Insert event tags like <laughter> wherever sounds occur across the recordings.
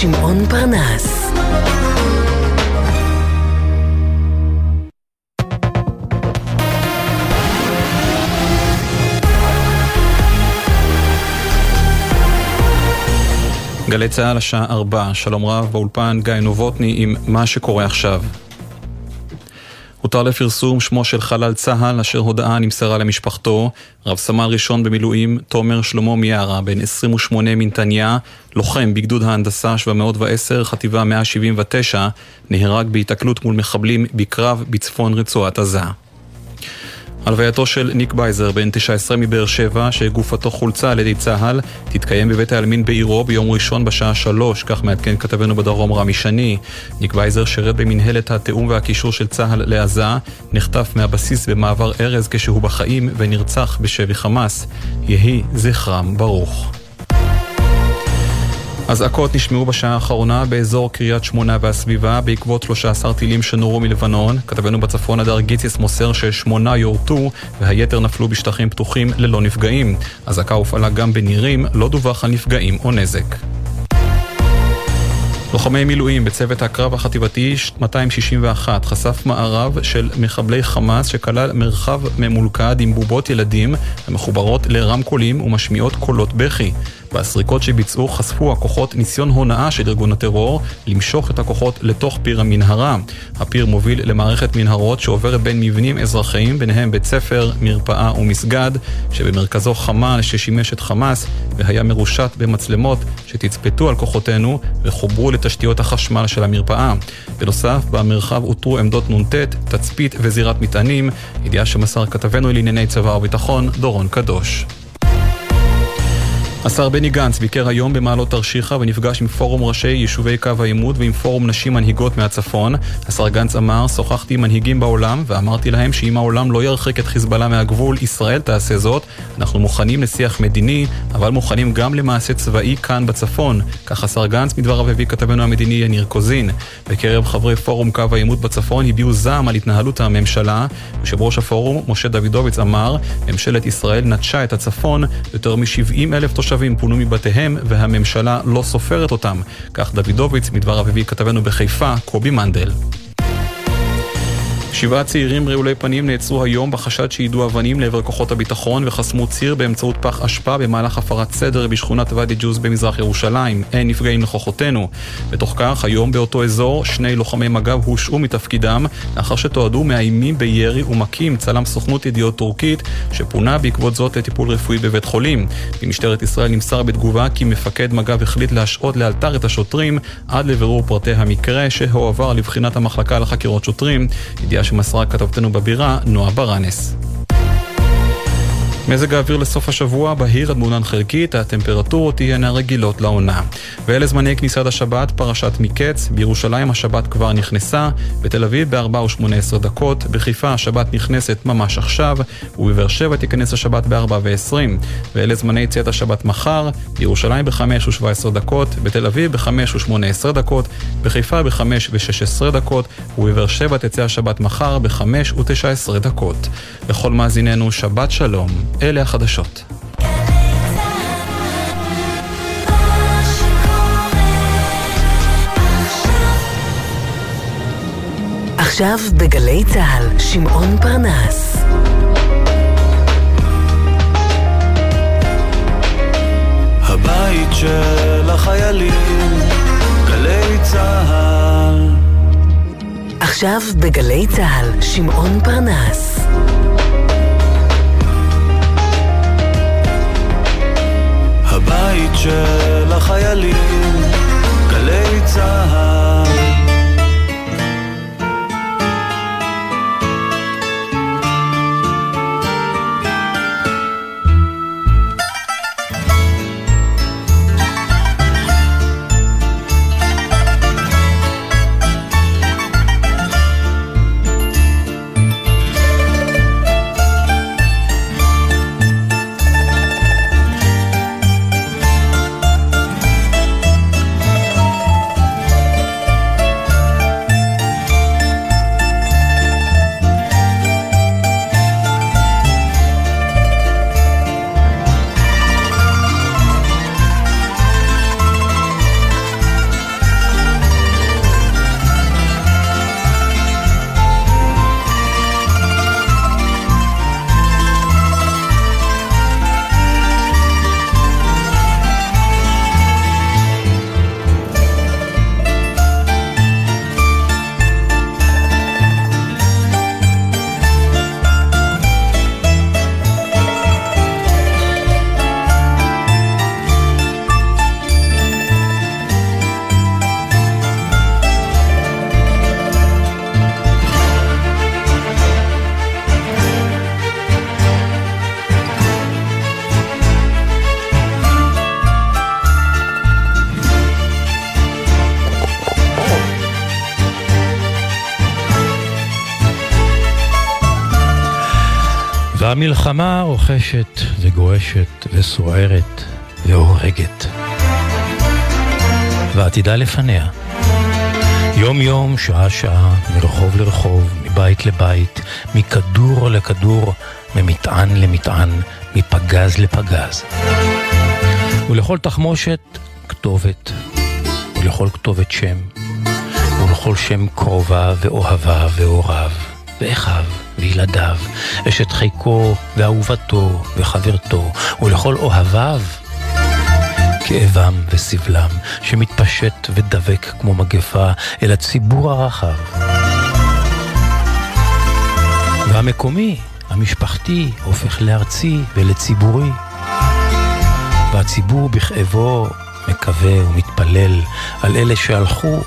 שמעון פרנס. גלי צה"ל השעה 4, שלום רב באולפן גיא נובוטני עם מה שקורה עכשיו. הותר לפרסום שמו של חלל צה"ל אשר הודעה נמסרה למשפחתו, רב סמל ראשון במילואים תומר שלמה מיארה, בן 28 מנתניה, לוחם בגדוד ההנדסה 710, חטיבה 179, נהרג בהיתקלות מול מחבלים בקרב בצפון רצועת עזה. הלווייתו של ניק בייזר, בן 19 מבאר שבע, שגופתו חולצה על ידי צה"ל, תתקיים בבית העלמין בעירו ביום ראשון בשעה שלוש, כך מעדכן כתבנו בדרום רמי שני. ניק בייזר שירת במנהלת התיאום והקישור של צה"ל לעזה, נחטף מהבסיס במעבר ארז כשהוא בחיים ונרצח בשבי חמאס. יהי זכרם ברוך. אזעקות נשמעו בשעה האחרונה באזור קריית שמונה והסביבה בעקבות 13 טילים שנורו מלבנון. כתבנו בצפון הדר גיציס מוסר ששמונה יורטו והיתר נפלו בשטחים פתוחים ללא נפגעים. אזעקה הופעלה גם בנירים, לא דווח על נפגעים או נזק. לוחמי מילואים בצוות הקרב החטיבתי 261 חשף מערב של מחבלי חמאס שכלל מרחב ממולכד עם בובות ילדים המחוברות לרמקולים ומשמיעות קולות בכי. בסריקות שביצעו חשפו הכוחות ניסיון הונאה של ארגון הטרור למשוך את הכוחות לתוך פיר המנהרה. הפיר מוביל למערכת מנהרות שעוברת בין מבנים אזרחיים, ביניהם בית ספר, מרפאה ומסגד, שבמרכזו חמ"ל ששימש את חמאס והיה מרושת במצלמות שתצפתו על כוחותינו וחוברו לתשתיות החשמל של המרפאה. בנוסף, במרחב אותרו עמדות נ"ט, תצפית וזירת מטענים, ידיעה שמסר כתבנו לענייני צבא וביטחון, דורון קדוש. השר בני גנץ ביקר היום במעלות תרשיחא ונפגש עם פורום ראשי יישובי קו העימות ועם פורום נשים מנהיגות מהצפון. השר גנץ אמר, שוחחתי עם מנהיגים בעולם ואמרתי להם שאם העולם לא ירחיק את חיזבאללה מהגבול, ישראל תעשה זאת. אנחנו מוכנים לשיח מדיני, אבל מוכנים גם למעשה צבאי כאן בצפון. כך השר גנץ מדבריו הביא כתבנו המדיני יניר קוזין. בקרב חברי פורום קו העימות בצפון הביעו זעם על התנהלות הממשלה. יושב ראש הפורום, משה דוידוביץ, אמר, ממשלת ישראל נטשה את הצפון, יותר מ-70 אלף תושבים פונו מבתיהם והממשלה לא סופרת אותם. כך דוידוביץ, מדבריו הביא כתבנו בחיפה, קובי מנדל. שבעה צעירים רעולי פנים נעצרו היום בחשד שיידו אבנים לעבר כוחות הביטחון וחסמו ציר באמצעות פח אשפה במהלך הפרת סדר בשכונת ואדי ג'וז במזרח ירושלים. אין נפגעים לכוחותינו. בתוך כך, היום באותו אזור, שני לוחמי מג"ב הושעו מתפקידם לאחר שתועדו מאיימים בירי ומכים צלם סוכנות ידיעות טורקית שפונה בעקבות זאת לטיפול רפואי בבית חולים. במשטרת ישראל נמסר בתגובה כי מפקד מג"ב החליט להשעות לאלתר את השוטרים עד לבירור פרטי המקרה שהועבר לבחינת המחלקה לחקירות שוטרים. ידיעה שמסרה כתבתנו בבירה, נועה ברנס. מזג האוויר לסוף השבוע בהיר עד מעונן חלקית, הטמפרטורות תהיינה רגילות לעונה. ואלה זמני כניסת השבת, פרשת מקץ, בירושלים השבת כבר נכנסה, בתל אביב ב-4 ו-18 דקות, בחיפה השבת נכנסת ממש עכשיו, ובבאר שבע תיכנס השבת ב-4 ו-20. ואלה זמני יציאת השבת מחר, בירושלים ב-5 ו-17 דקות, בתל אביב ב-5 ו-18 דקות, בחיפה ב-5 ו-16 דקות, ובבאר שבע תצא השבת מחר ב-5 ו-19 דקות. לכל מאזיננו, שבת שלום. אלה החדשות. עכשיו בגלי צה"ל, שמעון פרנס. הבית של החיילים, גלי צה"ל. עכשיו בגלי צה"ל, שמעון פרנס. הבית של החיילים, גלי צה"ל. והמלחמה רוכשת וגועשת וסוערת והורגת. ועתידה לפניה. יום יום, שעה שעה, מרחוב לרחוב, מבית לבית, מכדור לכדור, ממטען למטען, מפגז לפגז. ולכל תחמושת כתובת, ולכל כתובת שם, ולכל שם קרובה ואוהבה והוריו, ואחיו וילדיו, אשת חיקו ואהובתו וחברתו, ולכל אוהביו כאבם וסבלם, שמתפשט ודבק כמו מגפה אל הציבור הרחב. והמקומי, המשפחתי, הופך לארצי ולציבורי. והציבור בכאבו מקווה ומתפלל על אלה שהלכו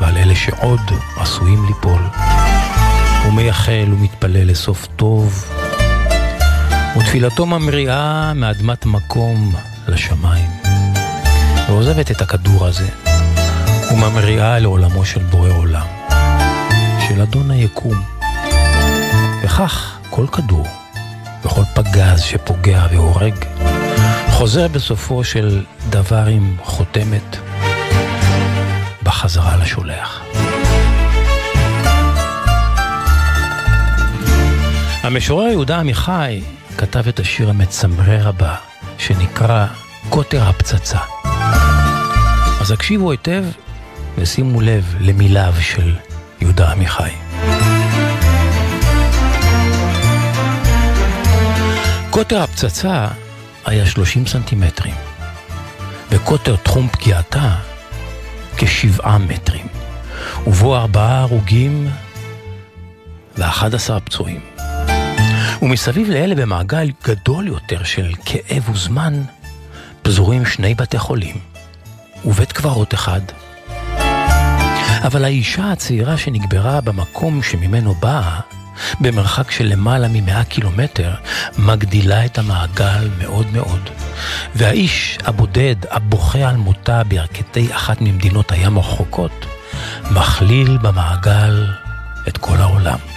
ועל אלה שעוד עשויים ליפול. הוא מייחל ומתפלל לסוף טוב, ותפילתו ממריאה מאדמת מקום לשמיים. ועוזבת את הכדור הזה, וממריאה לעולמו של בורא עולם, של אדון היקום. וכך כל כדור, וכל פגז שפוגע והורג, חוזר בסופו של דבר עם חותמת בחזרה לשולח. המשורר יהודה עמיחי כתב את השיר המצמרר הבא, שנקרא קוטר הפצצה. אז הקשיבו היטב ושימו לב למיליו של יהודה עמיחי. קוטר הפצצה היה 30 סנטימטרים, וקוטר תחום פגיעתה כשבעה מטרים, ובו ארבעה הרוגים ואחד עשר פצועים. ומסביב לאלה במעגל גדול יותר של כאב וזמן, פזורים שני בתי חולים, ובית קברות אחד. אבל האישה הצעירה שנקברה במקום שממנו באה, במרחק של למעלה ממאה קילומטר, מגדילה את המעגל מאוד מאוד. והאיש הבודד, הבוכה על מותה בירכתי אחת ממדינות הים הרחוקות, מכליל במעגל את כל העולם.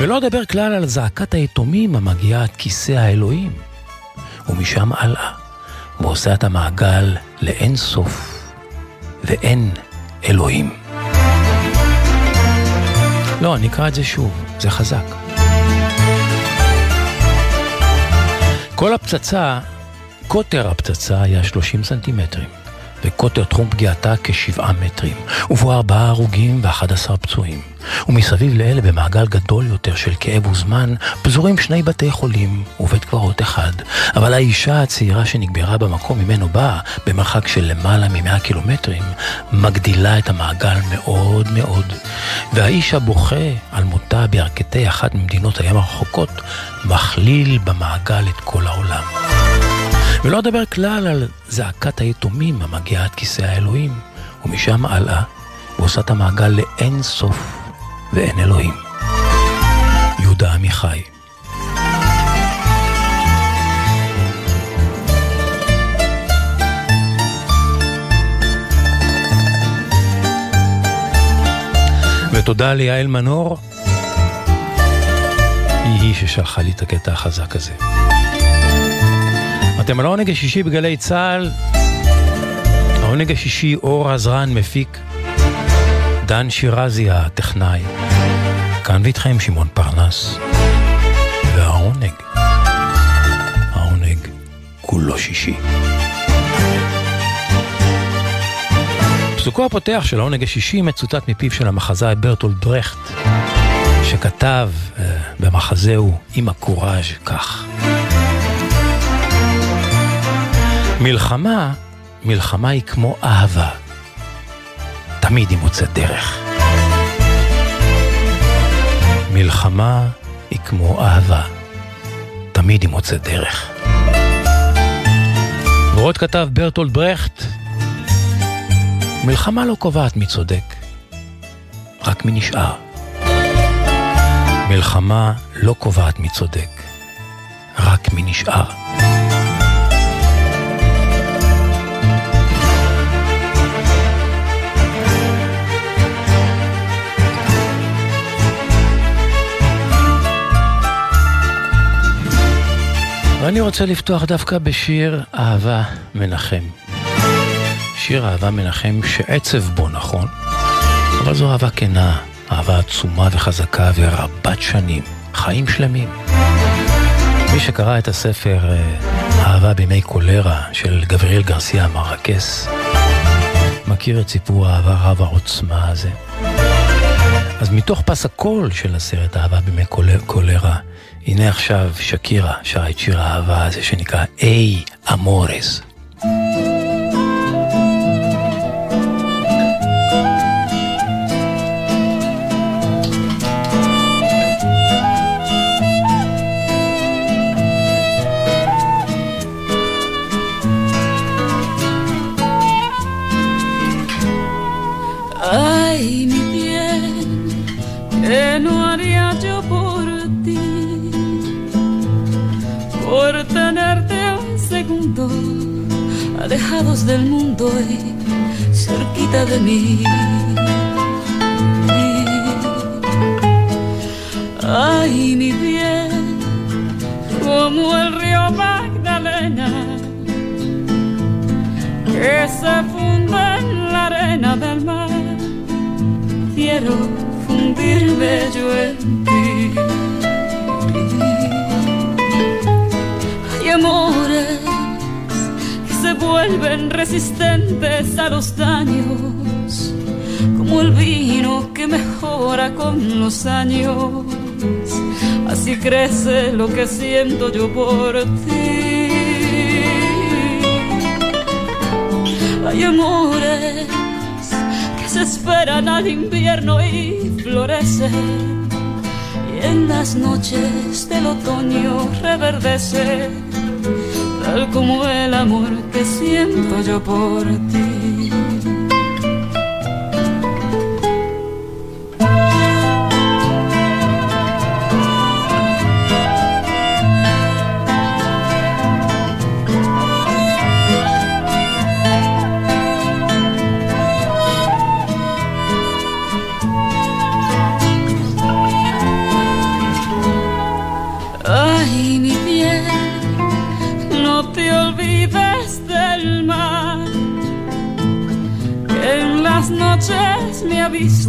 ולא אדבר כלל על זעקת היתומים המגיעה עד כיסא האלוהים, ומשם הלאה, ועושה את המעגל לאין סוף, ואין אלוהים. לא, אני אקרא את זה שוב, זה חזק. כל הפצצה, קוטר הפצצה היה 30 סנטימטרים, וקוטר תחום פגיעתה כשבעה מטרים, ובו ארבעה הרוגים ואחד עשר פצועים. ומסביב לאלה במעגל גדול יותר של כאב וזמן, פזורים שני בתי חולים ובית קברות אחד. אבל האישה הצעירה שנקברה במקום ממנו באה, במרחק של למעלה ממאה קילומטרים, מגדילה את המעגל מאוד מאוד. והאיש הבוכה על מותה בירכתי אחת ממדינות הים הרחוקות, מכליל במעגל את כל העולם. ולא אדבר כלל על זעקת היתומים המגיעה עד כיסא האלוהים, ומשם הלאה, ועושה את המעגל לאין סוף ואין אלוהים. יהודה עמיחי ותודה ליעל מנור, היא היא ששלחה לי את הקטע החזק הזה. אתם על העונג השישי בגלי צה"ל, העונג השישי אור עזרן מפיק, דן שירזי הטכנאי, כאן ואיתכם שמעון פרנס, והעונג, העונג כולו שישי. פסוקו הפותח של העונג השישי מצוטט מפיו של המחזאי ברטולד ברכט, שכתב uh, במחזהו עם הקוראז' כך: מלחמה, מלחמה היא כמו אהבה. תמיד היא מוצאת דרך. מלחמה היא כמו אהבה. תמיד היא מוצאת דרך. ועוד כתב ברטולד ברכט, מלחמה לא קובעת מי צודק, רק מי נשאר. מלחמה לא קובעת מי צודק, רק מי נשאר. ואני רוצה לפתוח דווקא בשיר אהבה מנחם. שיר אהבה מנחם שעצב בו, נכון? אבל זו אהבה כנה, אהבה עצומה וחזקה ורבת שנים, חיים שלמים. מי שקרא את הספר אה, אהבה בימי קולרה של גבריאל גרסיה מרקס, מכיר את סיפור האהבה רב העוצמה הזה. אז מתוך פס הקול של הסרט אהבה בימי קולרה, הנה עכשיו שקירה שרה את שיר האהבה הזה שנקרא איי אמורס. alejados del mundo y cerquita de mí. Ay, mi bien, como el río Magdalena, que se funde en la arena del mar, quiero fundirme yo en vuelven resistentes a los daños, como el vino que mejora con los años. Así crece lo que siento yo por ti. Hay amores que se esperan al invierno y florecen. Y en las noches del otoño reverdecen tal como el amor que siento yo por ti.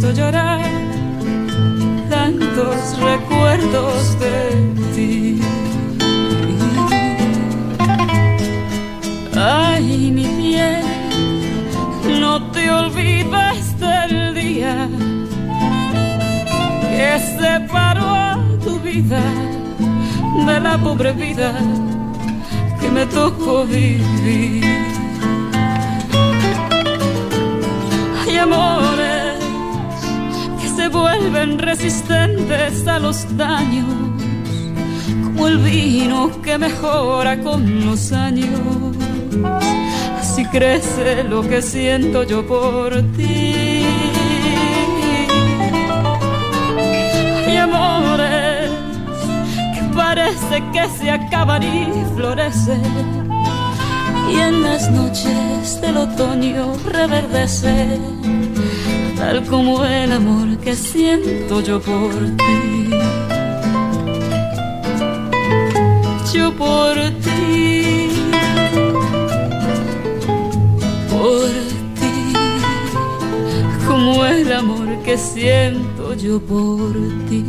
Visto llorar tantos recuerdos de ti. Ay, mi bien, no te olvides del día que separó a tu vida de la pobre vida que me tocó vivir. que se vuelven resistentes a los daños, como el vino que mejora con los años. Así crece lo que siento yo por ti. Hay amores que parece que se acaban y florecen y en las noches del otoño reverdece, tal como el amor que siento yo por ti. Yo por ti, por ti, como el amor que siento yo por ti.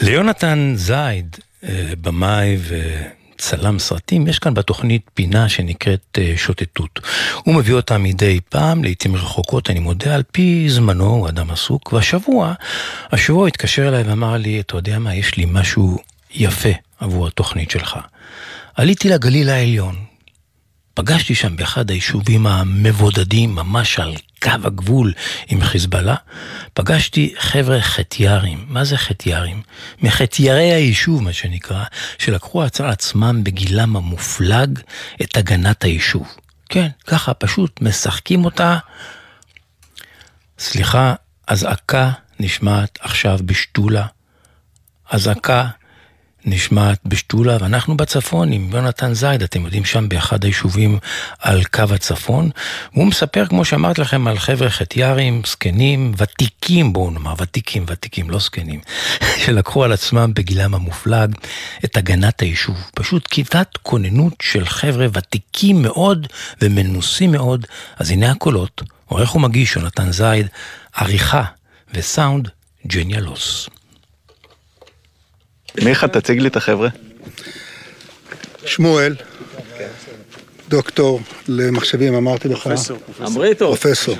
ליונתן זייד, במאי ו... צלם סרטים, יש כאן בתוכנית פינה שנקראת uh, שוטטות. הוא מביא אותה מדי פעם, לעיתים רחוקות, אני מודה, על פי זמנו, הוא אדם עסוק, והשבוע, השבוע התקשר אליי ואמר לי, אתה יודע מה, יש לי משהו יפה עבור התוכנית שלך. עליתי לגליל העליון, פגשתי שם באחד היישובים המבודדים, ממש על קו הגבול עם חיזבאללה, פגשתי חבר'ה חטיירים. מה זה חטיירים? מחטיירי היישוב, מה שנקרא, שלקחו על עצמם בגילם המופלג את הגנת היישוב. כן, ככה פשוט משחקים אותה. סליחה, אזעקה נשמעת עכשיו בשתולה. אזעקה נשמעת בשתולה, ואנחנו בצפון עם יונתן זייד, אתם יודעים, שם באחד היישובים על קו הצפון. והוא מספר, כמו שאמרתי לכם, על חבר'ה חטיארים, זקנים, ותיקים, בואו נאמר, ותיקים, ותיקים, לא זקנים, <laughs> שלקחו על עצמם בגילם המופלג את הגנת היישוב. פשוט כיתת כוננות של חבר'ה ותיקים מאוד ומנוסים מאוד. אז הנה הקולות, עורך ומגיש יונתן זייד, עריכה וסאונד ג'ניאלוס. מיכה, תציג לי את החבר'ה. שמואל, דוקטור למחשבים, אמרתי לך. פרופסור. אמריטו. פרופסור.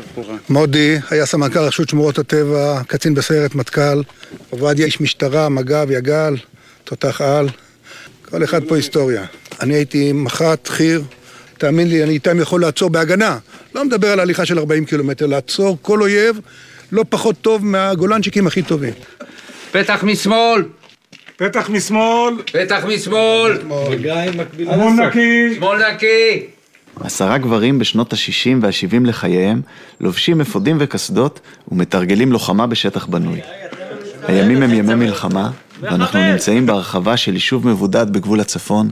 מודי היה סמנכ"ל רשות שמורות הטבע, קצין בסיירת מטכ"ל. עובדיה איש משטרה, מג"ב, יג"ל, תותח על. כל אחד פה היסטוריה. אני הייתי מח"ט, חי"ר. תאמין לי, אני איתם יכול לעצור בהגנה. לא מדבר על הליכה של 40 קילומטר, לעצור כל אויב לא פחות טוב מהגולנצ'יקים הכי טובים. פתח משמאל! פתח משמאל. פתח משמאל. שמאל נקי. שמאל נקי. עשרה גברים בשנות ה-60 וה-70 לחייהם לובשים אפודים וקסדות ומתרגלים לוחמה בשטח בנוי. הימים הם ימי מלחמה, ואנחנו נמצאים בהרחבה של יישוב מבודד בגבול הצפון,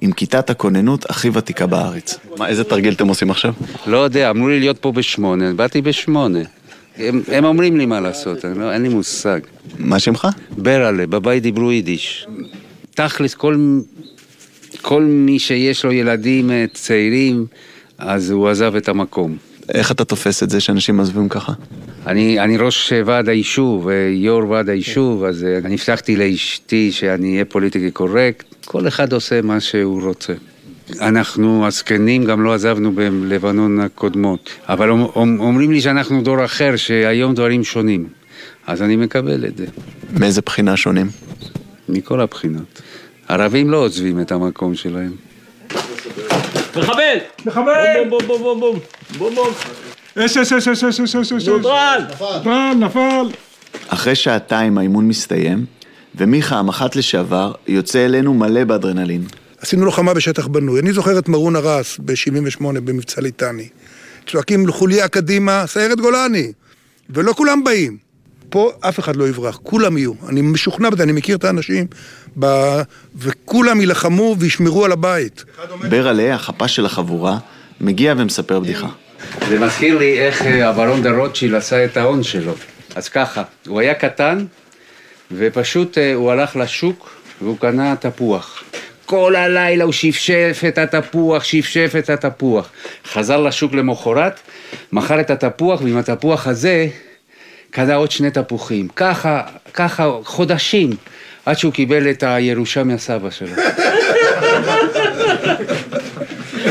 עם כיתת הכוננות הכי ותיקה בארץ. מה, איזה תרגיל אתם עושים עכשיו? לא יודע, אמרו לי להיות פה בשמונה, באתי בשמונה. הם, הם אומרים לי מה לעשות, אני לא, אין לי מושג. מה שמך? ברלה, בבית דיברו יידיש. תכלס, כל, כל מי שיש לו ילדים אה, צעירים, אז הוא עזב את המקום. איך אתה תופס את זה שאנשים עזבים ככה? אני, אני ראש ועד היישוב, אה, יו"ר ועד היישוב, אז אה, אני הבטחתי לאשתי שאני אהיה פוליטיקלי קורקט. כל אחד עושה מה שהוא רוצה. אנחנו הזקנים גם לא עזבנו בלבנון הקודמות, אבל אומרים לי שאנחנו דור אחר, שהיום דברים שונים. אז אני מקבל את זה. מאיזה בחינה שונים? מכל הבחינות. ערבים לא עוזבים את המקום שלהם. מחבל! מחבל! בום בום בום בום בום בום אש אש אש אש אש אש אש אש נוטרל! נפל נפל אחרי שעתיים האימון מסתיים, ומיכה המח"ט לשעבר יוצא אלינו מלא באדרנלין. עשינו לוחמה בשטח בנוי. אני זוכר את מרון הרס ב-78 במבצע ליטני. צועקים לחוליה קדימה, סיירת גולני. ולא כולם באים. פה אף אחד לא יברח, כולם יהיו. אני משוכנע בזה, אני מכיר את האנשים, ב... וכולם יילחמו וישמרו על הבית. ברלה, החפ"ש של החבורה, מגיע ומספר בדיחה. זה מזכיר לי איך אה, הברון דה רוטשילד עשה את ההון שלו. אז ככה, הוא היה קטן, ופשוט אה, הוא הלך לשוק והוא קנה תפוח. כל הלילה הוא שפשף את התפוח, שפשף את התפוח. חזר לשוק למחרת, מכר את התפוח, ועם התפוח הזה קנה עוד שני תפוחים. ככה, ככה חודשים, עד שהוא קיבל את הירושה מהסבא שלו.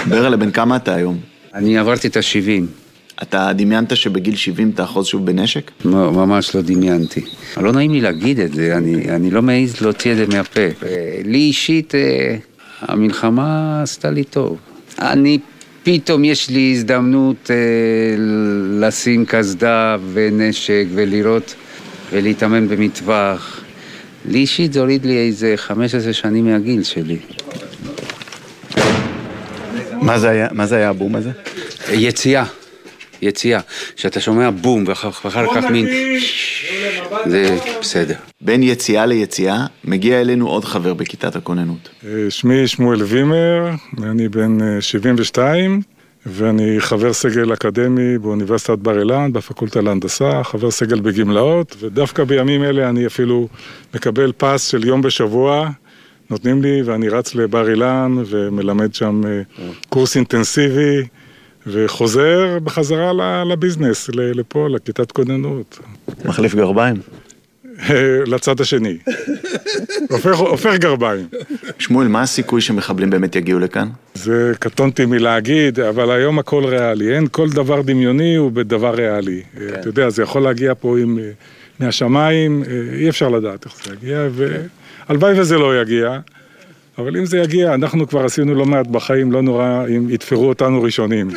ברלה, בן כמה אתה היום? אני עברתי את השבעים. אתה דמיינת שבגיל 70 תאחוז שוב בנשק? לא, ממש לא דמיינתי. לא נעים לי להגיד את זה, אני, אני לא מעז להוציא את זה מהפה. אה, לי אישית, אה, המלחמה עשתה לי טוב. אני, פתאום יש לי הזדמנות אה, לשים קסדה ונשק ולראות ולהתאמן במטווח. לי אישית זה הוריד לי איזה 15 שנים מהגיל שלי. מה זה היה, מה זה היה הבום הזה? יציאה. יציאה, שאתה שומע בום ואחר כך מין... זה בסדר. בין יציאה ליציאה, מגיע אלינו עוד חבר בכיתת הכוננות. אה, שמי שמואל וימר, אני בן אה, 72, ואני חבר סגל אקדמי באוניברסיטת בר אילן, בפקולטה להנדסה, חבר סגל בגמלאות, ודווקא בימים אלה אני אפילו מקבל פס של יום בשבוע. נותנים לי ואני רץ לבר אילן ומלמד שם אה, קורס אינטנסיבי וחוזר בחזרה לביזנס, לפה, לכיתת כוננות. מחליף גרביים. <laughs> לצד השני. הופך, הופך גרביים. שמואל, מה הסיכוי שמחבלים באמת יגיעו לכאן? זה קטונתי מלהגיד, אבל היום הכל ריאלי. אין כל דבר דמיוני הוא בדבר ריאלי. כן. אתה יודע, זה יכול להגיע פה עם, אה, מהשמיים, אה, אי אפשר לדעת איך זה יגיע, והלוואי וזה לא יגיע. אבל אם זה יגיע, אנחנו כבר עשינו לא מעט בחיים, לא נורא אם יתפרו אותנו ראשונים.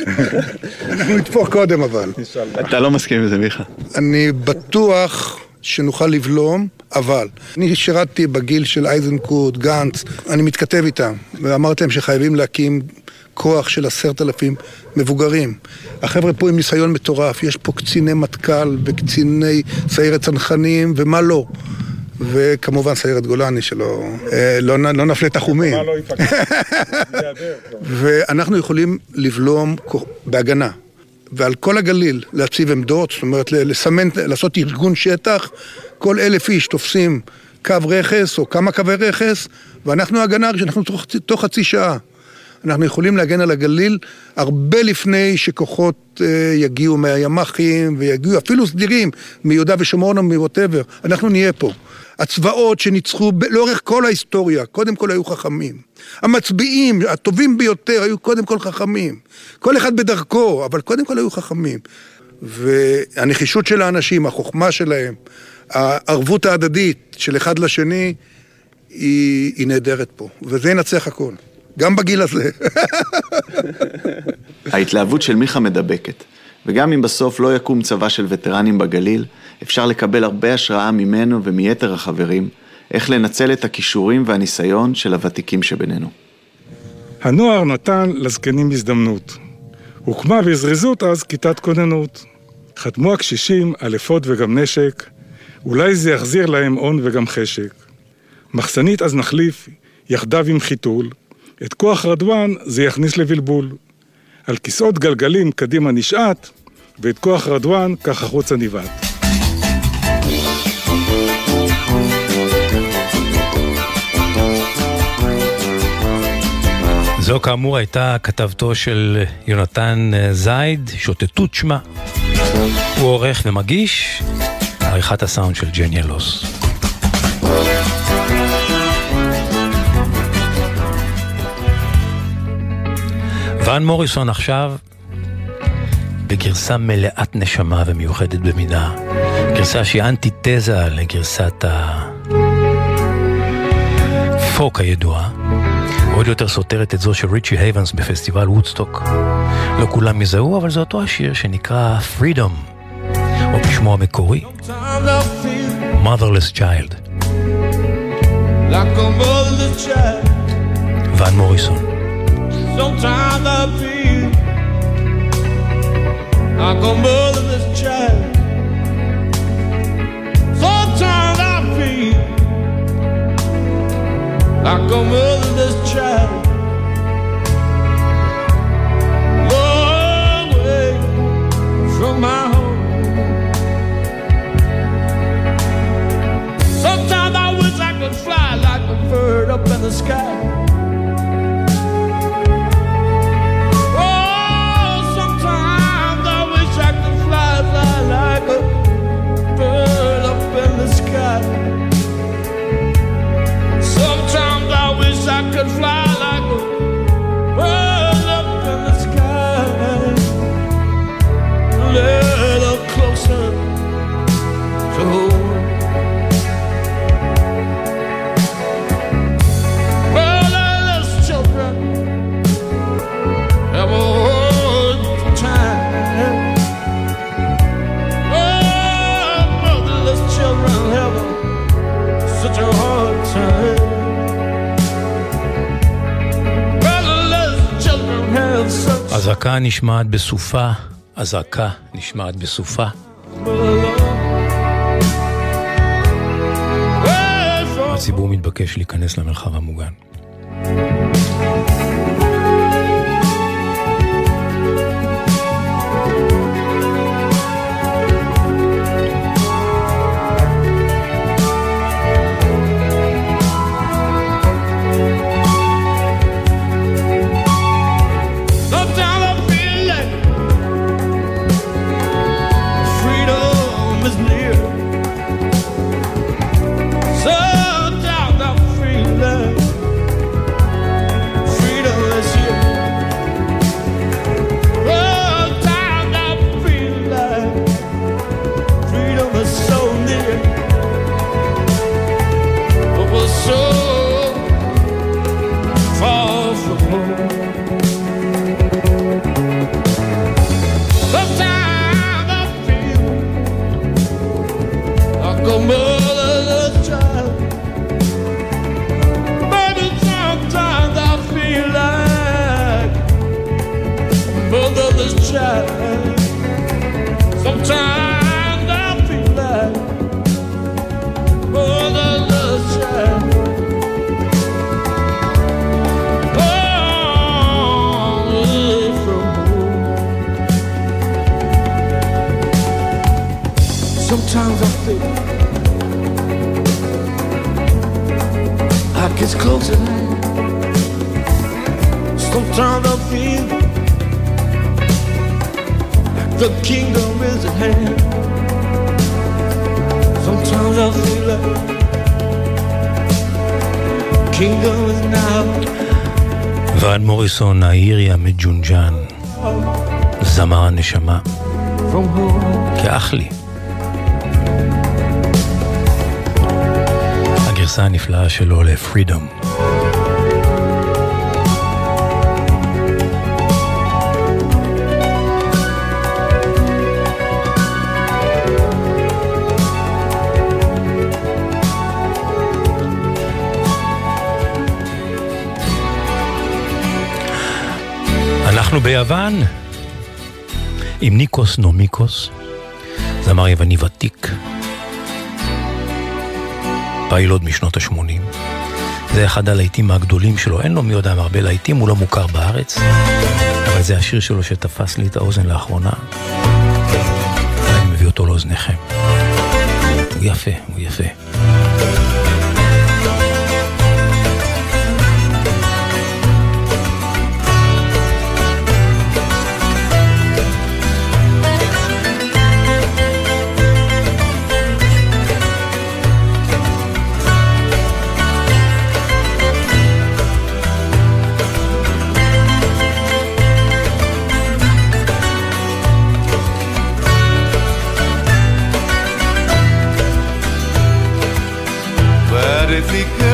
אנחנו נתפור קודם אבל. אתה לא מסכים עם זה, מיכה. אני בטוח שנוכל לבלום, אבל אני שירתתי בגיל של אייזנקוט, גנץ, אני מתכתב איתם, ואמרתי להם שחייבים להקים כוח של עשרת אלפים מבוגרים. החבר'ה פה עם ניסיון מטורף, יש פה קציני מטכ"ל וקציני סיירת צנחנים ומה לא. וכמובן סיירת גולני שלא אה, לא, לא נפלה תחומים. לא? <laughs> ואנחנו יכולים לבלום בהגנה. ועל כל הגליל להציב עמדות, זאת אומרת לסמן, לעשות ארגון שטח, כל אלף איש תופסים קו רכס או כמה קווי רכס, ואנחנו הגנה, אנחנו תוך, תוך חצי שעה. אנחנו יכולים להגן על הגליל הרבה לפני שכוחות אה, יגיעו מהימ"חים ויגיעו אפילו סדירים מיהודה ושומרון או מווטאבר, אנחנו נהיה פה. הצבאות שניצחו לאורך כל ההיסטוריה, קודם כל היו חכמים. המצביעים הטובים ביותר היו קודם כל חכמים. כל אחד בדרכו, אבל קודם כל היו חכמים. והנחישות של האנשים, החוכמה שלהם, הערבות ההדדית של אחד לשני, היא, היא נהדרת פה, וזה ינצח הכל. גם בגיל הזה. <laughs> ההתלהבות של מיכה מדבקת, וגם אם בסוף לא יקום צבא של וטרנים בגליל, אפשר לקבל הרבה השראה ממנו ומיתר החברים, איך לנצל את הכישורים והניסיון של הוותיקים שבינינו. הנוער נתן לזקנים הזדמנות. הוקמה בזריזות אז כיתת כוננות. חתמו הקשישים על אפוד וגם נשק, אולי זה יחזיר להם הון וגם חשק. מחסנית אז נחליף, יחדיו עם חיתול, את כוח רדואן זה יכניס לבלבול. על כיסאות גלגלים קדימה נשעט, ואת כוח רדואן כך החוצה נבעט. זו כאמור הייתה כתבתו של יונתן אה, זייד, שוטטות שמה. הוא עורך ומגיש, עריכת הסאונד של ג'ן ילוס. ואן מוריסון עכשיו בגרסה מלאת נשמה ומיוחדת במידה. גרסה שהיא אנטיתזה לגרסת הפוק הידועה. עוד יותר סותרת את זו של ריצ'י הייבנס בפסטיבל וודסטוק. לא כולם יזהו, אבל זה אותו השיר שנקרא Freedom, או בשמו המקורי, Motherless Child. ואן מוריסון. sometimes I feel like a motherless child. Like a motherless child. Long way from my home. Sometimes I wish I could fly like a bird up in the sky. Fly אזעקה נשמעת בסופה, אזעקה נשמעת בסופה. הציבור מתבקש להיכנס למרחב המוגן. The kingdom is at hand. Sometimes I feel like kingdom is now. ון מוריסון האירי המג'ונג'ן, זמר הנשמה. כאח לי. הגרסה הנפלאה שלו לפרידום. אנחנו ביוון עם ניקוס נומיקוס, זמר יווני ותיק, פיילוט משנות ה-80. זה אחד הלהיטים הגדולים שלו, אין לו מי יודע מה הרבה להיטים, הוא לא מוכר בארץ, אבל זה השיר שלו שתפס לי את האוזן לאחרונה. אני מביא אותו לאוזניכם. הוא יפה, הוא יפה. because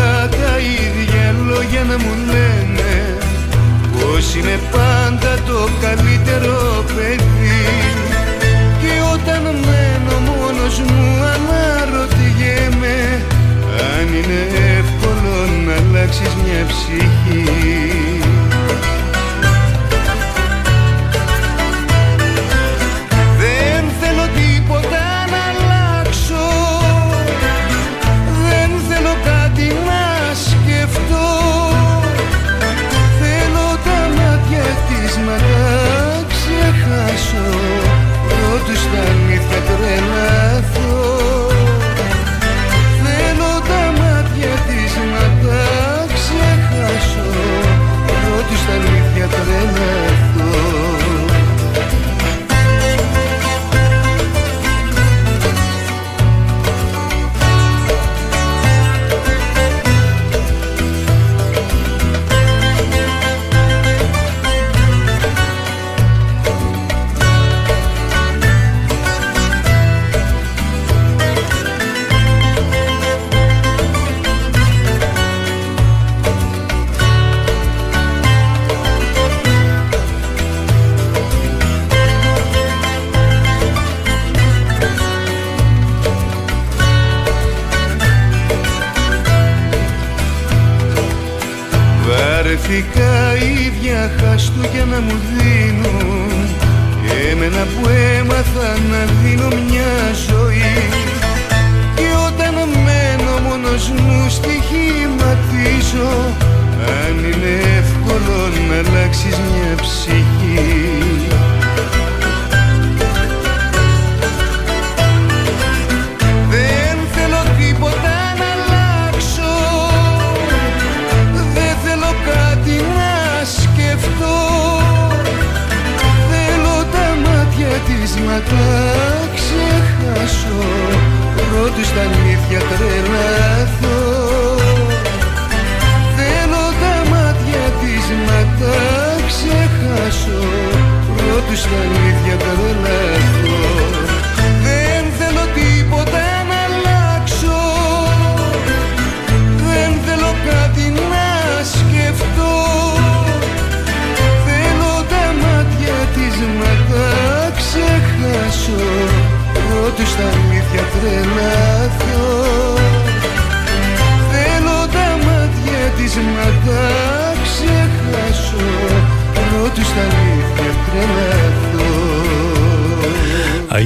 düşlerim.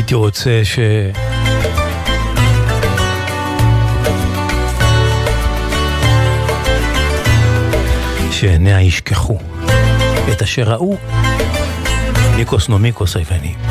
הייתי רוצה ש... שעיניה ישכחו את אשר ראו ניקוס נומיקוס היווני.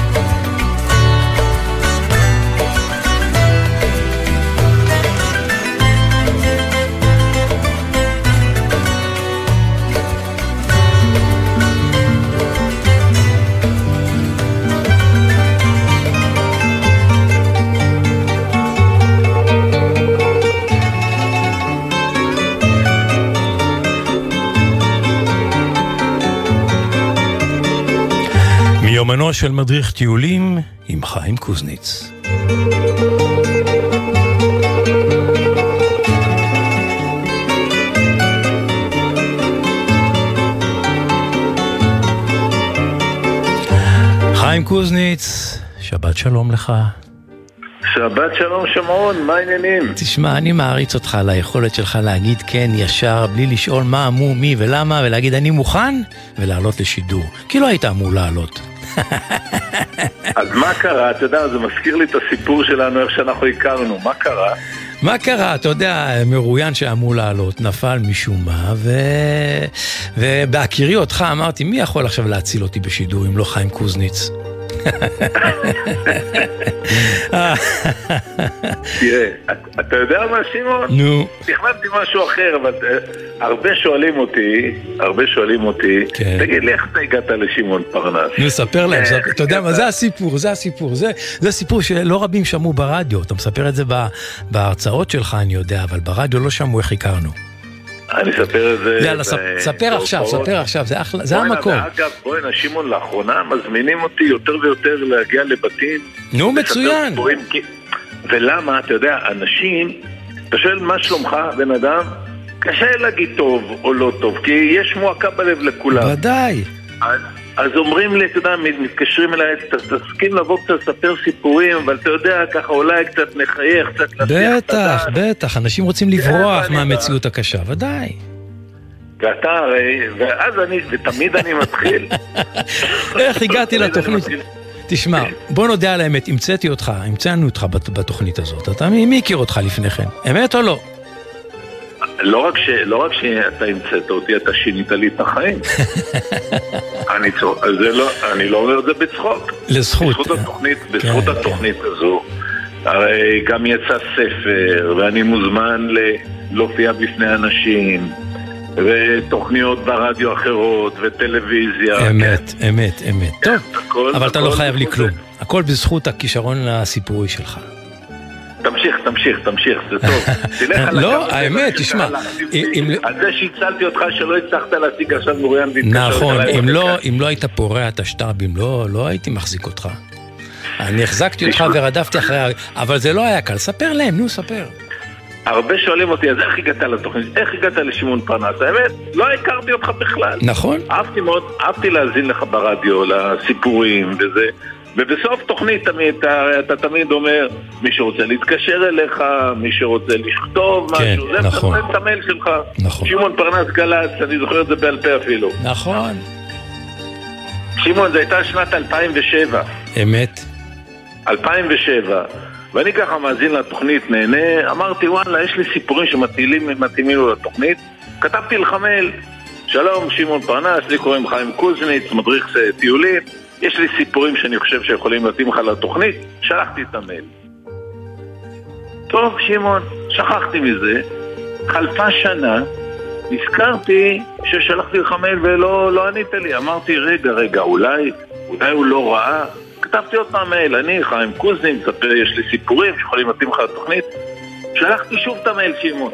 מיומנו של מדריך טיולים עם חיים קוזניץ. חיים קוזניץ, שבת שלום לך. שבת שלום שמעון, מה העניינים? תשמע, אני מעריץ אותך על היכולת שלך להגיד כן ישר, בלי לשאול מה אמור מי ולמה, ולהגיד אני מוכן, ולעלות לשידור. כי לא היית אמור לעלות. אז מה קרה? אתה יודע, זה מזכיר לי את הסיפור שלנו, איך שאנחנו הכרנו. מה קרה? מה קרה? אתה יודע, מרואיין שאמור לעלות, נפל משום מה, ו... ובהכירי אותך אמרתי, מי יכול עכשיו להציל אותי בשידור אם לא חיים קוזניץ? תראה, אתה יודע מה, שמעון? נו. תכננתי משהו אחר, אבל אה, הרבה שואלים אותי, הרבה שואלים אותי, כן. תגיד לי, איך אתה הגעת לשמעון פרנס? נו, ספר להם, ספר- אתה יודע מה, זה הסיפור, זה הסיפור, זה סיפור שלא רבים שמעו ברדיו, אתה מספר את זה בהרצאות שלך, אני יודע, אבל ברדיו לא שמעו איך הכרנו. אני אספר את זה... יאללה, ספ- ב- ספר עכשיו. ספר עכשיו, זה אחלה, זה המקום. ואגב, בוא'נה, שמעון, לאחרונה מזמינים אותי יותר ויותר להגיע לבתים. נו, מצוין. ולמה, אתה יודע, אנשים, אתה שואל מה שלומך, בן אדם? קשה להגיד טוב או לא טוב, כי יש מועקה בלב לכולם. ודאי. אז, אומרים לי, אתה יודע, מתקשרים אליי, "ת- תסכים לבוא קצת לספר סיפורים, אבל אתה יודע, ככה אולי קצת נחייך, קצת את בטח. בטח, אנשים רוצים כן, לברוח מהמציאות הקשה, ודאי. ואתה הרי, ואז אני, ותמיד אני מתחיל. <laughs> איך הגעתי לתוכנית? תשמע, בוא נודה על האמת, המצאתי אותך, המצאנו אותך בת- בתוכנית הזאת. אתה, מי הכיר אותך לפני כן? אמת או לא? לא רק, ש, לא רק שאתה המצאת אותי, אתה שינית לי את החיים. <laughs> אני, זה לא, אני לא אומר את זה בצחוק. לזכות. בזכות התוכנית, בזכות כן, התוכנית הזו, הרי גם יצא ספר, ואני מוזמן ל- להופיע בפני אנשים, ותוכניות ברדיו אחרות, וטלוויזיה. אמת, אמת, אמת. טוב, הכל- אבל אתה לא הכל חייב לי כלום. הכל בזכות הכישרון הסיפורי שלך. תמשיך, תמשיך, תמשיך, זה טוב. <laughs> תלך על לא, האמת, תשמע, על זה שהצלתי אותך שלא הצלחת להשיג עכשיו מוריין והתקשרת נכון, אם לא. אם לא היית פורע את השטרבים, לא, לא הייתי מחזיק אותך. אני החזקתי אותך ורדפתי אחרי... ה- אבל זה לא היה קל. ספר להם, נו, ספר. הרבה שואלים אותי, אז איך הגעת לתוכנית? איך הגעת לשמעון פרנס? האמת, לא הכרתי אותך בכלל. נכון. אהבתי מאוד, אהבתי להאזין לך ברדיו, לסיפורים וזה. ובסוף תוכנית תמיד, אתה, אתה תמיד אומר, מי שרוצה להתקשר אליך, מי שרוצה לכתוב כן, משהו, זה נכון. את המייל שלך. נכון. שמעון פרנס גל"צ, אני זוכר את זה בעל פה אפילו. נכון. שמעון, זו הייתה שנת 2007. אמת. 2007, ואני ככה מאזין לתוכנית, נהנה, אמרתי וואלה, יש לי סיפורים שמתאימים מתאימים לו לתוכנית, כתבתי לך מייל, שלום, שמעון פרנס, לי קוראים חיים קוזניץ, מדריך טיולים, יש לי סיפורים שאני חושב שיכולים להתאים לך לתוכנית, שלחתי את המייל. טוב, שמעון, שכחתי מזה, חלפה שנה, נזכרתי ששלחתי לך מייל ולא לא ענית לי, אמרתי, רגע, רגע, אולי, אולי הוא לא ראה? כתבתי עוד פעם מייל, אני חיים קוזנין, מספר, יש לי סיפורים שיכולים להתאים לך לתוכנית. שלחתי שוב את המייל, שמעון.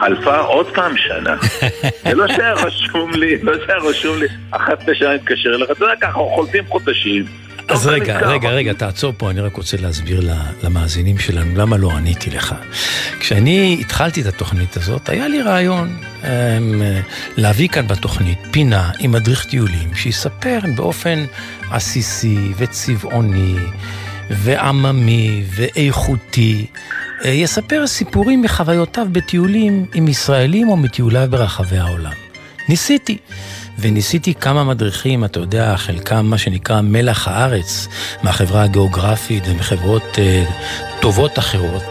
חלפה עוד פעם שנה. <laughs> זה לא שהיה רשום לי, לא שהיה רשום לי, אחת לשנה להתקשר אליך, אתה יודע ככה, חולפים חודשים. אז רגע. רגע, רגע, תעצור פה, אני רק רוצה להסביר למאזינים שלנו למה לא עניתי לך. כשאני התחלתי את התוכנית הזאת, היה לי רעיון אמ, להביא כאן בתוכנית פינה עם מדריך טיולים, שיספר באופן עסיסי וצבעוני ועממי ואיכותי. אה, יספר סיפורים מחוויותיו בטיולים עם ישראלים או מטיוליו ברחבי העולם. ניסיתי. וניסיתי כמה מדריכים, אתה יודע, חלקם מה שנקרא מלח הארץ, מהחברה הגיאוגרפית ומחברות אה, טובות אחרות.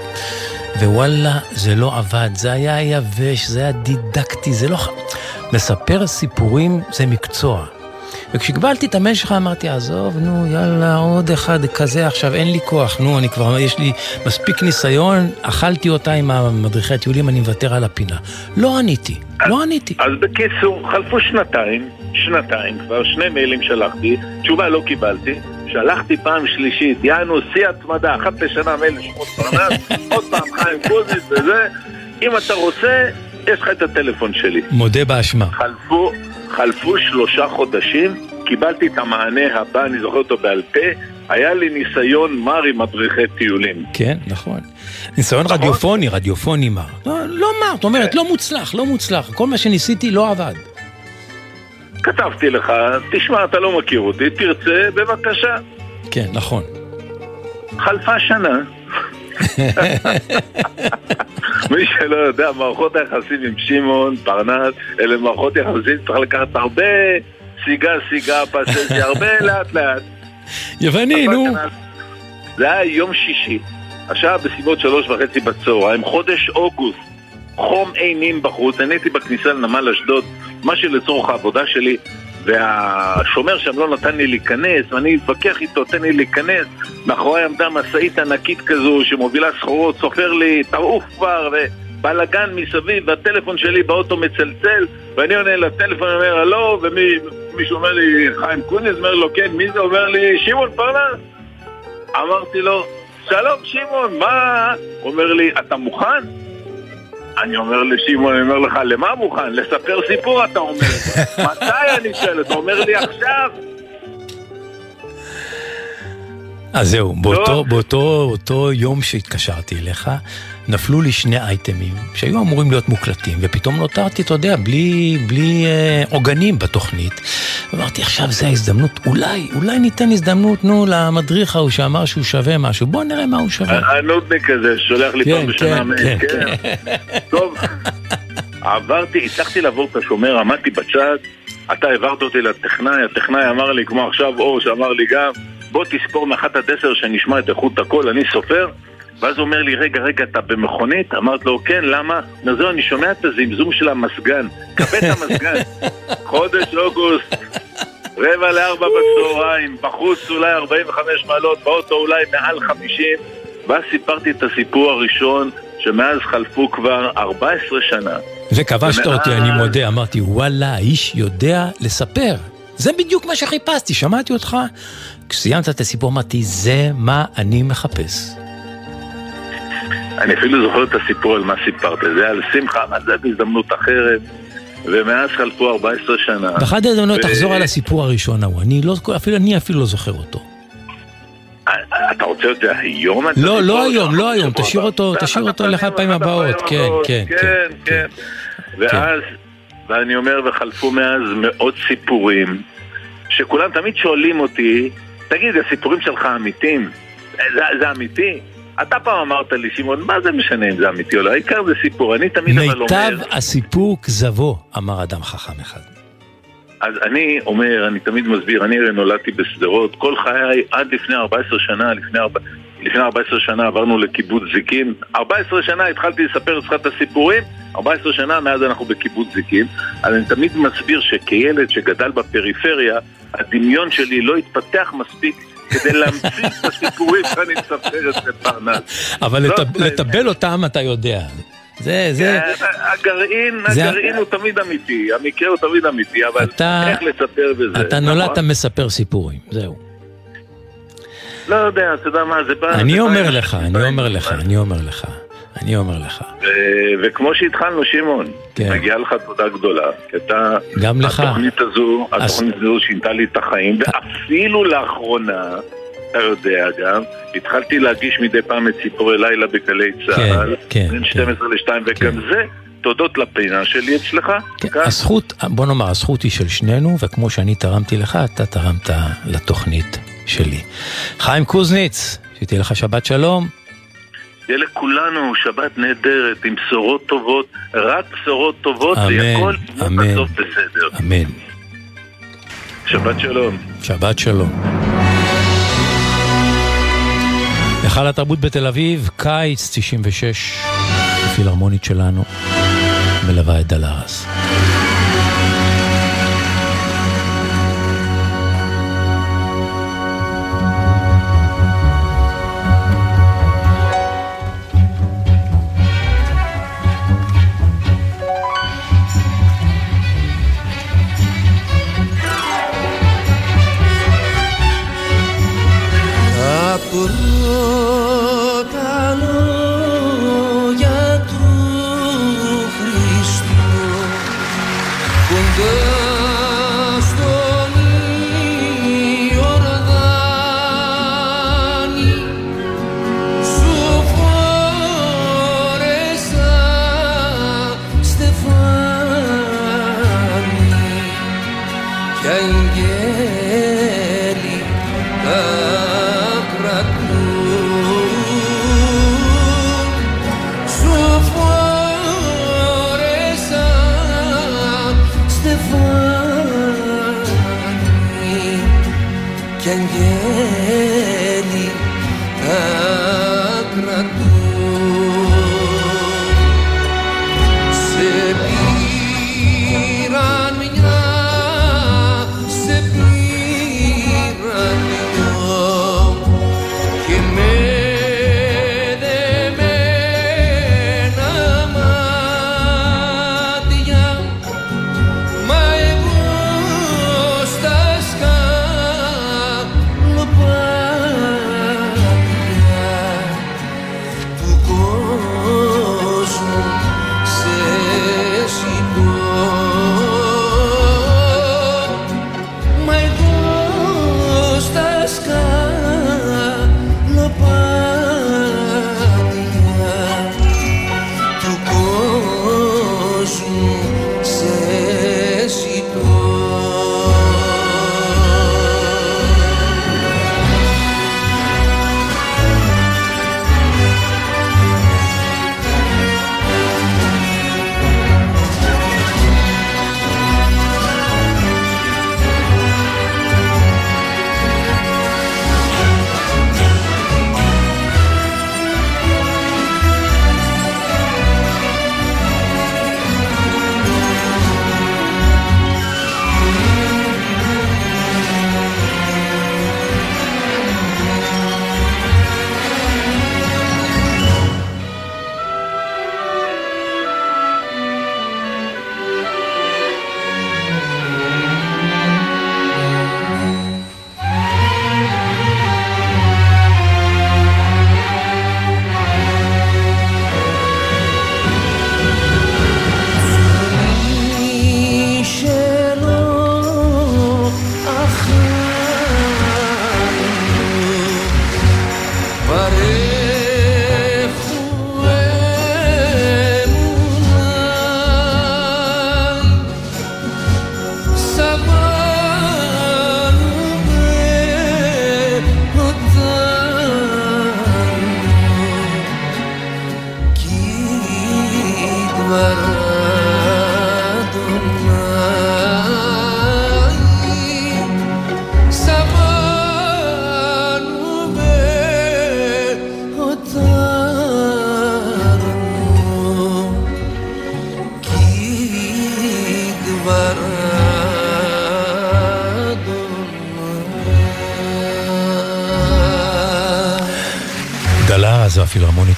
ווואלה, זה לא עבד, זה היה יבש, זה היה דידקטי, זה לא... מספר סיפורים זה מקצוע. וכשקיבלתי את המייל שלך אמרתי, עזוב, נו, יאללה, עוד אחד כזה עכשיו, אין לי כוח, נו, אני כבר, יש לי מספיק ניסיון, אכלתי אותה עם המדריכי הטיולים, אני מוותר על הפינה. לא עניתי, לא עניתי. אז בקיצור, חלפו שנתיים, שנתיים כבר, שני מיילים שלחתי, תשובה לא קיבלתי, שלחתי פעם שלישית, יענו, שיא התמדה, אחת לשנה מייל לשמות פרנס, <laughs> עוד פעם חיים קוזיץ וזה, אם אתה רוצה, יש לך את הטלפון שלי. מודה באשמה. חלפו, חלפו שלושה חודשים, קיבלתי את המענה הבא, אני זוכר אותו בעל פה, היה לי ניסיון מר עם מדריכי טיולים. כן, נכון. ניסיון רדיופוני, רדיופוני מר. לא, לא מר, זאת אומרת, לא מוצלח, לא מוצלח. כל מה שניסיתי לא עבד. כתבתי לך, תשמע, אתה לא מכיר אותי, תרצה, בבקשה. כן, נכון. חלפה שנה. <laughs> מי שלא יודע, מערכות היחסים עם שמעון, פרנס, אלה מערכות יחסים שצריך לקחת הרבה סיגה, סיגה, פססי, הרבה <laughs> לאט לאט. יווני, נו. זה היה יום שישי, השעה בסביבות שלוש וחצי בצהריים, חודש אוגוסט, חום אימים בחוץ, אני הייתי בכניסה לנמל אשדוד, מה שלצורך העבודה שלי, והשומר שם לא נתן לי להיכנס, ואני אתווכח איתו, תן לי להיכנס. מאחורי עמדה משאית ענקית כזו שמובילה סחורות, סופר לי, תעוף כבר, ובלאגן מסביב, והטלפון שלי באוטו מצלצל, ואני עונה לטלפון, אומר הלו, ומישהו אומר לי, חיים קוניס, אומר לו, כן, מי זה? אומר לי, שמעון פרנס. אמרתי לו, שלום שמעון, מה? אומר לי, אתה מוכן? אני אומר לשמעון, אני אומר לך, למה מוכן? לספר סיפור אתה אומר. <laughs> מתי אני שואל? אתה אומר לי עכשיו? אז זהו, באותו, באותו אותו יום שהתקשרתי אליך, נפלו לי שני אייטמים שהיו אמורים להיות מוקלטים, ופתאום נותרתי, אתה יודע, בלי, בלי אה, עוגנים בתוכנית. אמרתי, עכשיו זו ההזדמנות, אולי, אולי ניתן הזדמנות, נו, למדריך ההוא שאמר שהוא שווה משהו, בוא נראה מה הוא שווה. הנודניק הזה, שולח לי כן, פעם בשנה כן, מייל, כן, טוב, עברתי, הצלחתי לעבור את השומר, עמדתי בצד, אתה העברת אותי לטכנאי, הטכנאי אמר לי, כמו עכשיו אור שאמר לי גם, בוא תספור מאחת עד עשר שנשמע את איכות הקול, אני סופר. ואז הוא אומר לי, רגע, רגע, אתה במכונית? אמרתי לו, כן, למה? אומר, זהו, אני שומע את הזמזום של המזגן. כבה את המזגן. <laughs> חודש אוגוסט, רבע לארבע בצהריים, בחוץ אולי 45 מעלות, באוטו אולי מעל 50. ואז סיפרתי את הסיפור הראשון, שמאז חלפו כבר 14 שנה. וכבשת ומאז- אותי, אני מודה, אמרתי, וואלה, האיש יודע לספר. זה בדיוק מה שחיפשתי, שמעתי אותך. כשסיימת את הסיפור אמרתי, זה מה אני מחפש. אני אפילו זוכר את הסיפור על מה סיפרת, זה על שמחה, אבל זה בהזדמנות אחרת. ומאז חלפו 14 שנה. באחד ההזדמנות ו- תחזור על הסיפור הראשון ההוא, אני לא, אפילו, אני אפילו לא זוכר אותו. אתה רוצה את זה היום? לא, לא היום? לא היום, תשאיר. אותו, תשאיר אותו לאחת הפעמים הבאות, הפעמים כן, הבאות. כן, כן, כן. ואז, ואני אומר, וחלפו מאז מאות סיפורים, שכולם תמיד שואלים אותי, תגיד, הסיפורים שלך אמיתיים? זה, זה אמיתי? אתה פעם אמרת לי, שמעון, מה זה משנה אם זה אמיתי או לא? העיקר זה סיפור. אני תמיד אבל אומר... מיטב הסיפור כזבו, אמר אדם חכם אחד. אז אני אומר, אני תמיד מסביר, אני הרי נולדתי בשדרות, כל חיי עד לפני 14 שנה, לפני, ארבע- לפני 14 שנה עברנו לקיבוץ זיקים, 14 שנה התחלתי לספר אצלך את הסיפורים, 14 שנה מאז אנחנו בקיבוץ זיקים, אז אני תמיד מסביר שכילד שגדל בפריפריה, הדמיון שלי לא התפתח מספיק כדי להמציא את הסיפורים שאני מספר אצל פרנס. אבל לט- לטבל אותם אתה יודע. זה, זה, כן, הגרעין, זה- הגרעין הוא תמיד אמיתי, המקרה הוא תמיד אמיתי, אבל אתה- איך לספר בזה? אתה נכון? נולדת מספר סיפורים, זהו. לא יודע, אתה יודע מה, זה בא... אני אומר לך, אני אומר לך, אני אומר לך, אני אומר לך. ו- וכמו שהתחלנו, שמעון, כן. מגיעה לך תודה גדולה, כי אתה... גם לך. התוכנית הזו, התוכנית הזו שינתה לי את החיים, ואפילו לאחרונה, אתה יודע גם, התחלתי להגיש מדי פעם את ציפורי לילה בגלי צה"ל, כן, בין 12 ל-2, וגם זה תודות לפינה שלי אצלך. כן, הזכות, בוא נאמר, הזכות היא של שנינו, וכמו שאני תרמתי לך, אתה תרמת לתוכנית שלי. חיים קוזניץ, שתהיה לך שבת שלום. יהיה לכולנו שבת נהדרת, עם בשורות טובות, רק בשורות טובות, אמן, והכל אמן. בסוף בסדר. אמן. שבת שלום. שבת שלום. היכל התרבות בתל אביב, קיץ 96, הפילהרמונית שלנו, מלווה את דלרס. kurma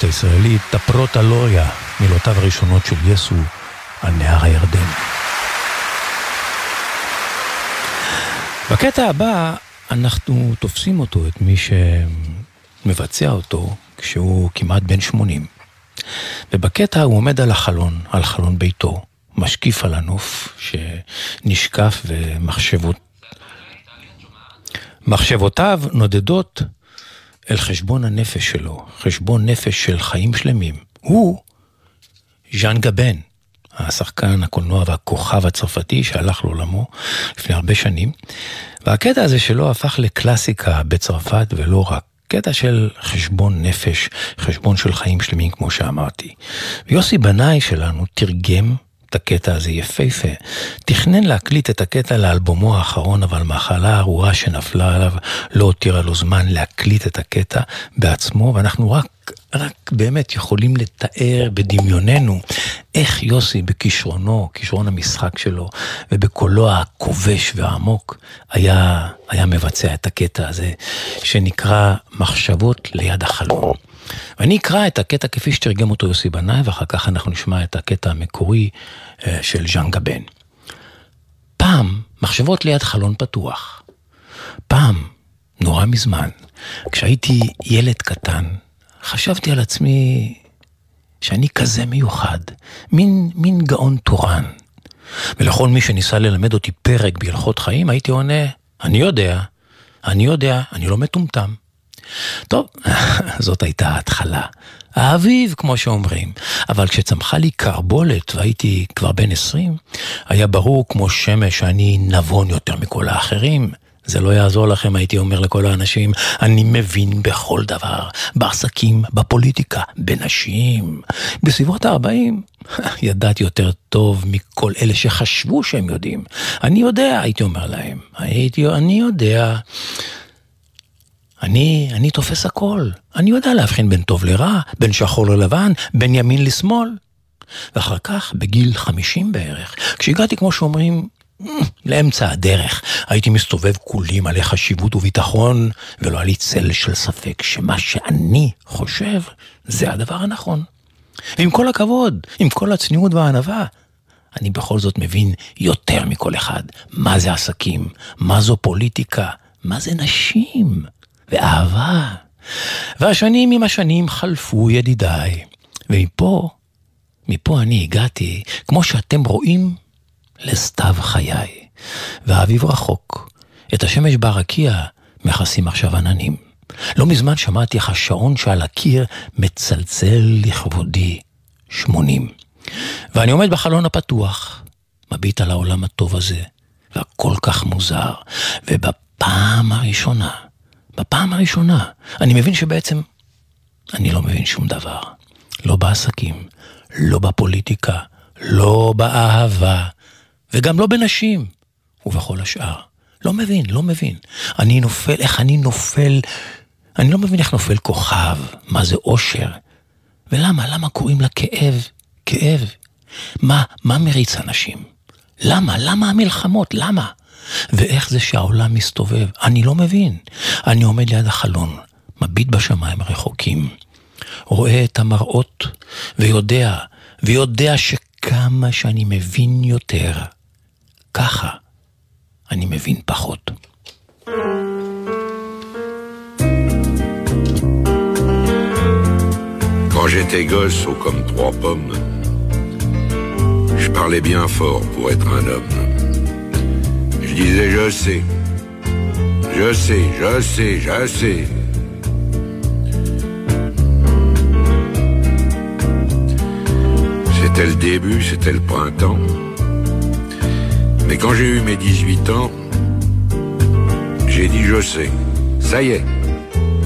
הישראלית, תפרות אלוריה, מילותיו הראשונות של יסו על נהר הירדן. בקטע הבא אנחנו תופסים אותו, את מי שמבצע אותו, כשהוא כמעט בן 80. ובקטע הוא עומד על החלון, על חלון ביתו, משקיף על הנוף שנשקף ומחשבות... מחשבותיו נודדות אל חשבון הנפש שלו, חשבון נפש של חיים שלמים. הוא ז'אן גבן, השחקן הקולנוע והכוכב הצרפתי שהלך לעולמו לפני הרבה שנים. והקטע הזה שלו הפך לקלאסיקה בצרפת ולא רק. קטע של חשבון נפש, חשבון של חיים שלמים כמו שאמרתי. ויוסי בנאי שלנו תרגם את הקטע הזה יפהפה. תכנן להקליט את הקטע לאלבומו האחרון, אבל מחלה ארורה שנפלה עליו לא הותירה לו זמן להקליט את הקטע בעצמו, ואנחנו רק, רק באמת יכולים לתאר בדמיוננו איך יוסי בכישרונו, כישרון המשחק שלו, ובקולו הכובש והעמוק, היה, היה מבצע את הקטע הזה, שנקרא מחשבות ליד החלום. ואני אקרא את הקטע כפי שתרגם אותו יוסי בנאי, ואחר כך אנחנו נשמע את הקטע המקורי אה, של ז'אן גבן. פעם, מחשבות ליד חלון פתוח. פעם, נורא מזמן, כשהייתי ילד קטן, חשבתי על עצמי שאני כזה מיוחד, מין, מין גאון תורן. ולכל מי שניסה ללמד אותי פרק בהלכות חיים, הייתי עונה, אני יודע, אני יודע, אני לא מטומטם. טוב, <laughs> זאת הייתה ההתחלה. האביב, כמו שאומרים. אבל כשצמחה לי קרבולת והייתי כבר בן 20, היה ברור כמו שמש שאני נבון יותר מכל האחרים. זה לא יעזור לכם, הייתי אומר לכל האנשים, אני מבין בכל דבר, בעסקים, בפוליטיקה, בנשים. בסביבות ה-40 <laughs> ידעתי יותר טוב מכל אלה שחשבו שהם יודעים. אני יודע, הייתי אומר להם, הייתי, אני יודע. אני, אני תופס הכל. אני יודע להבחין בין טוב לרע, בין שחור ללבן, בין ימין לשמאל. ואחר כך, בגיל 50 בערך, כשהגעתי, כמו שאומרים, לאמצע הדרך, הייתי מסתובב כולי מלא חשיבות וביטחון, ולא היה לי צל של ספק שמה שאני חושב זה הדבר הנכון. ועם כל הכבוד, עם כל הצניעות והענווה, אני בכל זאת מבין יותר מכל אחד מה זה עסקים, מה זו פוליטיקה, מה זה נשים, ואהבה. והשנים עם השנים חלפו ידידיי, ומפה, מפה אני הגעתי, כמו שאתם רואים, לסתיו חיי. והאביב רחוק, את השמש ברקיע מכסים עכשיו עננים. לא מזמן שמעתי איך השעון שעל הקיר מצלצל לכבודי שמונים. ואני עומד בחלון הפתוח, מביט על העולם הטוב הזה, והכל כך מוזר. ובפעם הראשונה, בפעם הראשונה, אני מבין שבעצם אני לא מבין שום דבר. לא בעסקים, לא בפוליטיקה, לא באהבה, וגם לא בנשים, ובכל השאר. לא מבין, לא מבין. אני נופל, איך אני נופל, אני לא מבין איך נופל כוכב, מה זה אושר. ולמה, למה קוראים לה כאב? כאב. מה, מה מריץ אנשים? למה? למה המלחמות? למה? ואיך זה שהעולם מסתובב? אני לא מבין. אני עומד ליד החלון, מביט בשמיים הרחוקים, רואה את המראות, ויודע, ויודע שכמה שאני מבין יותר, ככה אני מבין פחות. Quand j'étais gosse, haut comme trois pommes, je parlais bien fort pour être un homme. Je disais je sais, je sais, je sais, je sais. C'était le début, c'était le printemps. Mais quand j'ai eu mes 18 ans, j'ai dit je sais. Ça y est,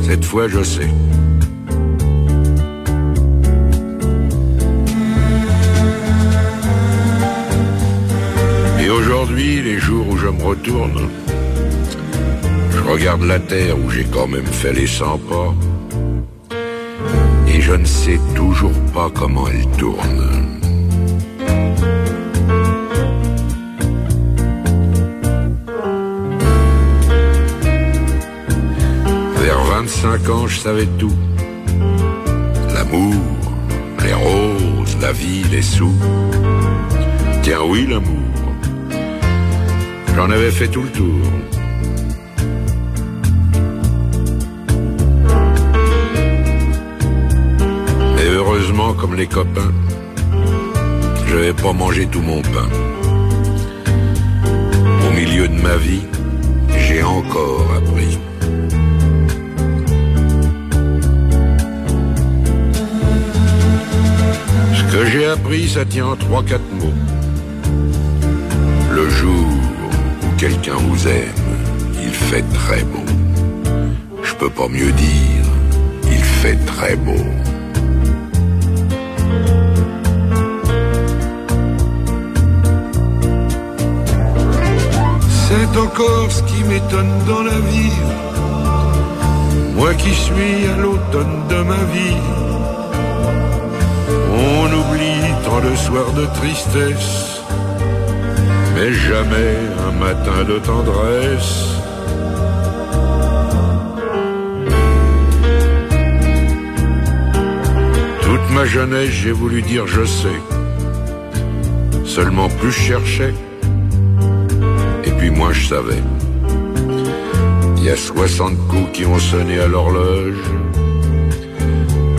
cette fois je sais. Aujourd'hui, les jours où je me retourne, je regarde la terre où j'ai quand même fait les 100 pas, et je ne sais toujours pas comment elle tourne. Vers 25 ans, je savais tout. L'amour, les roses, la vie, les sous. Tiens oui, l'amour. J'en avais fait tout le tour. Mais heureusement, comme les copains, je vais pas manger tout mon pain. Au milieu de ma vie, j'ai encore appris. Ce que j'ai appris, ça tient en trois, quatre mots. Le jour quelqu'un vous aime, il fait très beau. Je peux pas mieux dire, il fait très beau. C'est encore ce qui m'étonne dans la vie. Moi qui suis à l'automne de ma vie. On oublie tant de soirs de tristesse, mais jamais un matin de tendresse. Toute ma jeunesse, j'ai voulu dire je sais. Seulement plus je cherchais, et puis moins je savais. Il y a 60 coups qui ont sonné à l'horloge.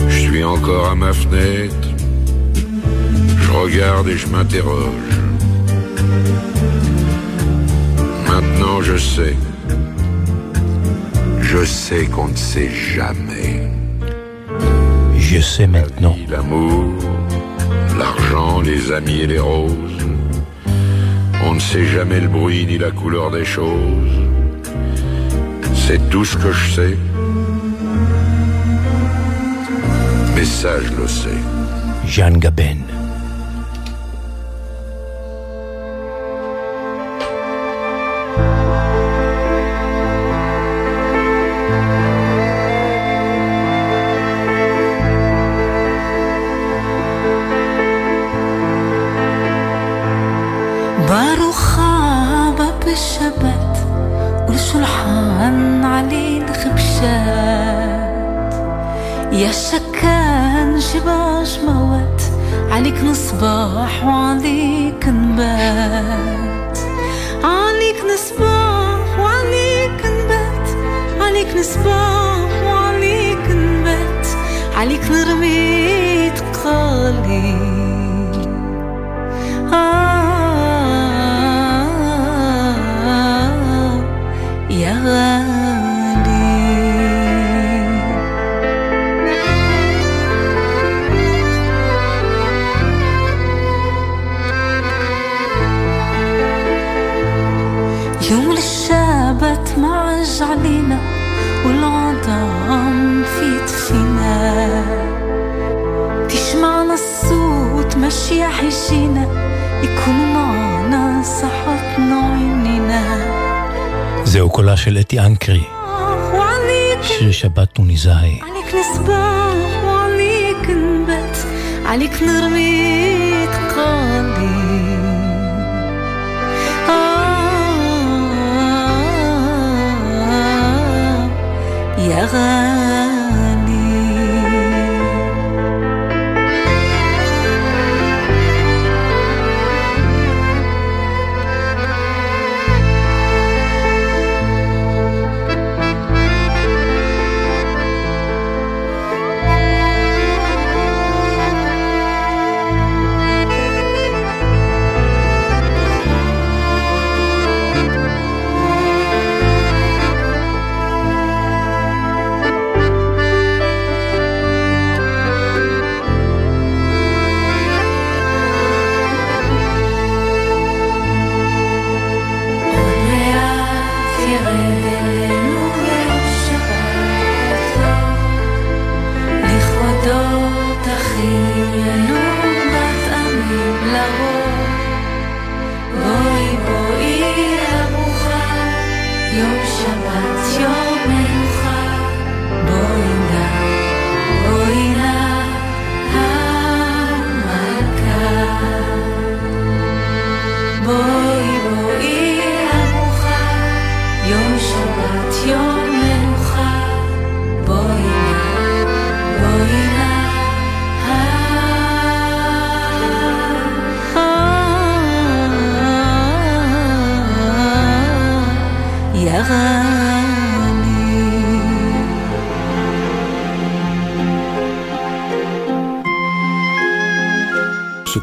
Je suis encore à ma fenêtre. Je regarde et je m'interroge. Je sais. Je sais qu'on ne sait jamais. Je sais maintenant. L'amour, l'argent, les amis et les roses. On ne sait jamais le bruit ni la couleur des choses. C'est tout ce que je sais. Mais ça, je le sais. Jeanne Gaben. ya קולה של אתי אנקרי, وعليك שיר שבת וניזהי. عليك نصباح وعليك نبات عليك نرمي تقالي آه يا غالي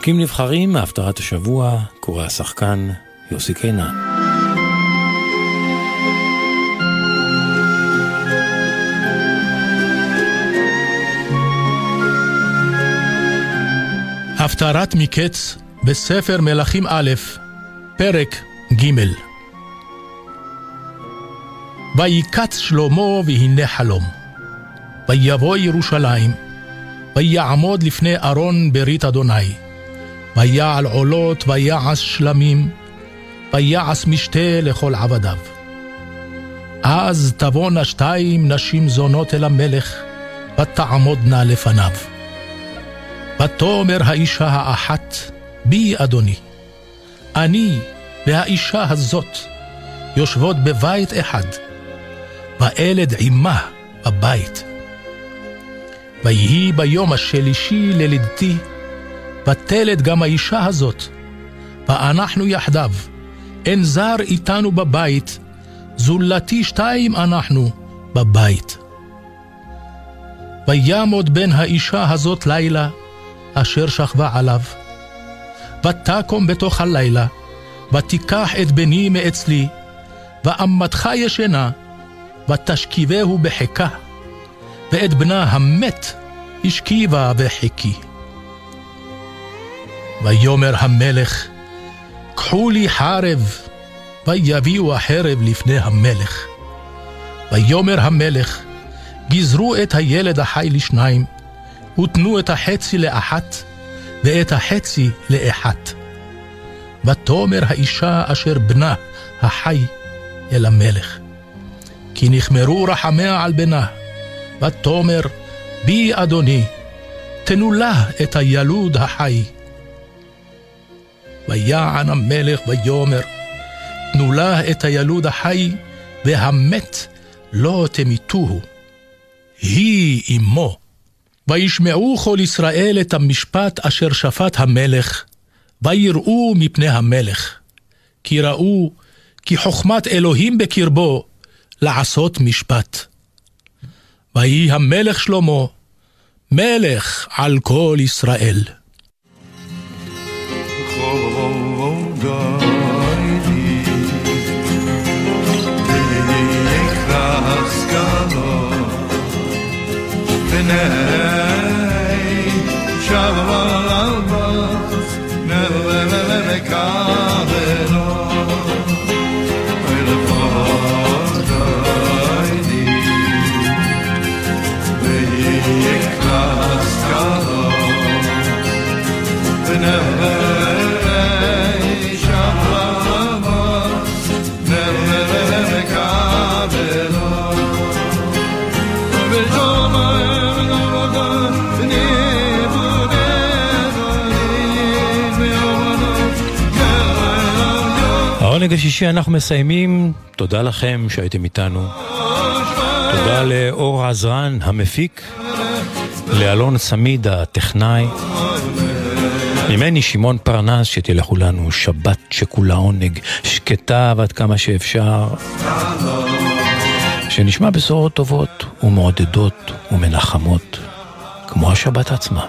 פסוקים נבחרים מהפטרת השבוע, קורא השחקן יוסי קינן. הפטרת מקץ בספר מלכים א', פרק ג' ויקץ שלמה והנה חלום. ויבוא ירושלים, ויעמוד לפני ארון ברית אדוני. ויעל עולות, ויעש שלמים, ויעש משתה לכל עבדיו. אז תבואנה שתיים נשים זונות אל המלך, ותעמודנה לפניו. ותאמר האישה האחת, בי אדוני, אני והאישה הזאת יושבות בבית אחד, וילד עמה בבית. ויהי ביום השלישי ללידתי, ותלד גם האישה הזאת, ואנחנו יחדיו, אין זר איתנו בבית, זולתי שתיים אנחנו בבית. וימוד בן האישה הזאת לילה, אשר שכבה עליו. ותקום בתוך הלילה, ותיקח את בני מאצלי, ואמתך ישנה, ותשכיבהו בחיקה, ואת בנה המת השכיבה בחיקי. ויאמר המלך, קחו לי חרב, ויביאו החרב לפני המלך. ויאמר המלך, גזרו את הילד החי לשניים, ותנו את החצי לאחת, ואת החצי לאחת. ותאמר האישה אשר בנה החי אל המלך. כי נכמרו רחמיה על בנה, ותאמר בי אדוני, תנו לה את הילוד החי. ויען המלך ויאמר, תנו לה את הילוד החי, והמת לא תמיתוהו. היא אמו. וישמעו כל ישראל את המשפט אשר שפט המלך, ויראו מפני המלך. כי ראו כי חוכמת אלוהים בקרבו לעשות משפט. ויהי המלך שלמה מלך על כל ישראל. now. העונג השישי אנחנו מסיימים, תודה לכם שהייתם איתנו. תודה לאור עזרן המפיק, לאלון סמיד הטכנאי. ממני שמעון פרנס, שתלכו לנו שבת שכולה עונג, שקטה ועד כמה שאפשר. שנשמע בשורות טובות ומעודדות ומנחמות, כמו השבת עצמה.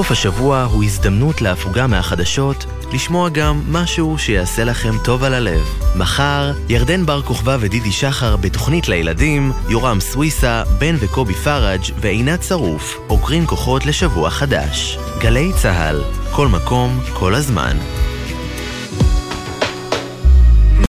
סוף השבוע הוא הזדמנות להפוגה מהחדשות, לשמוע גם משהו שיעשה לכם טוב על הלב. מחר, ירדן בר כוכבא ודידי שחר בתוכנית לילדים, יורם סוויסה, בן וקובי פראג' ועינת שרוף, עוקרים כוחות לשבוע חדש. גלי צה"ל, כל מקום, כל הזמן.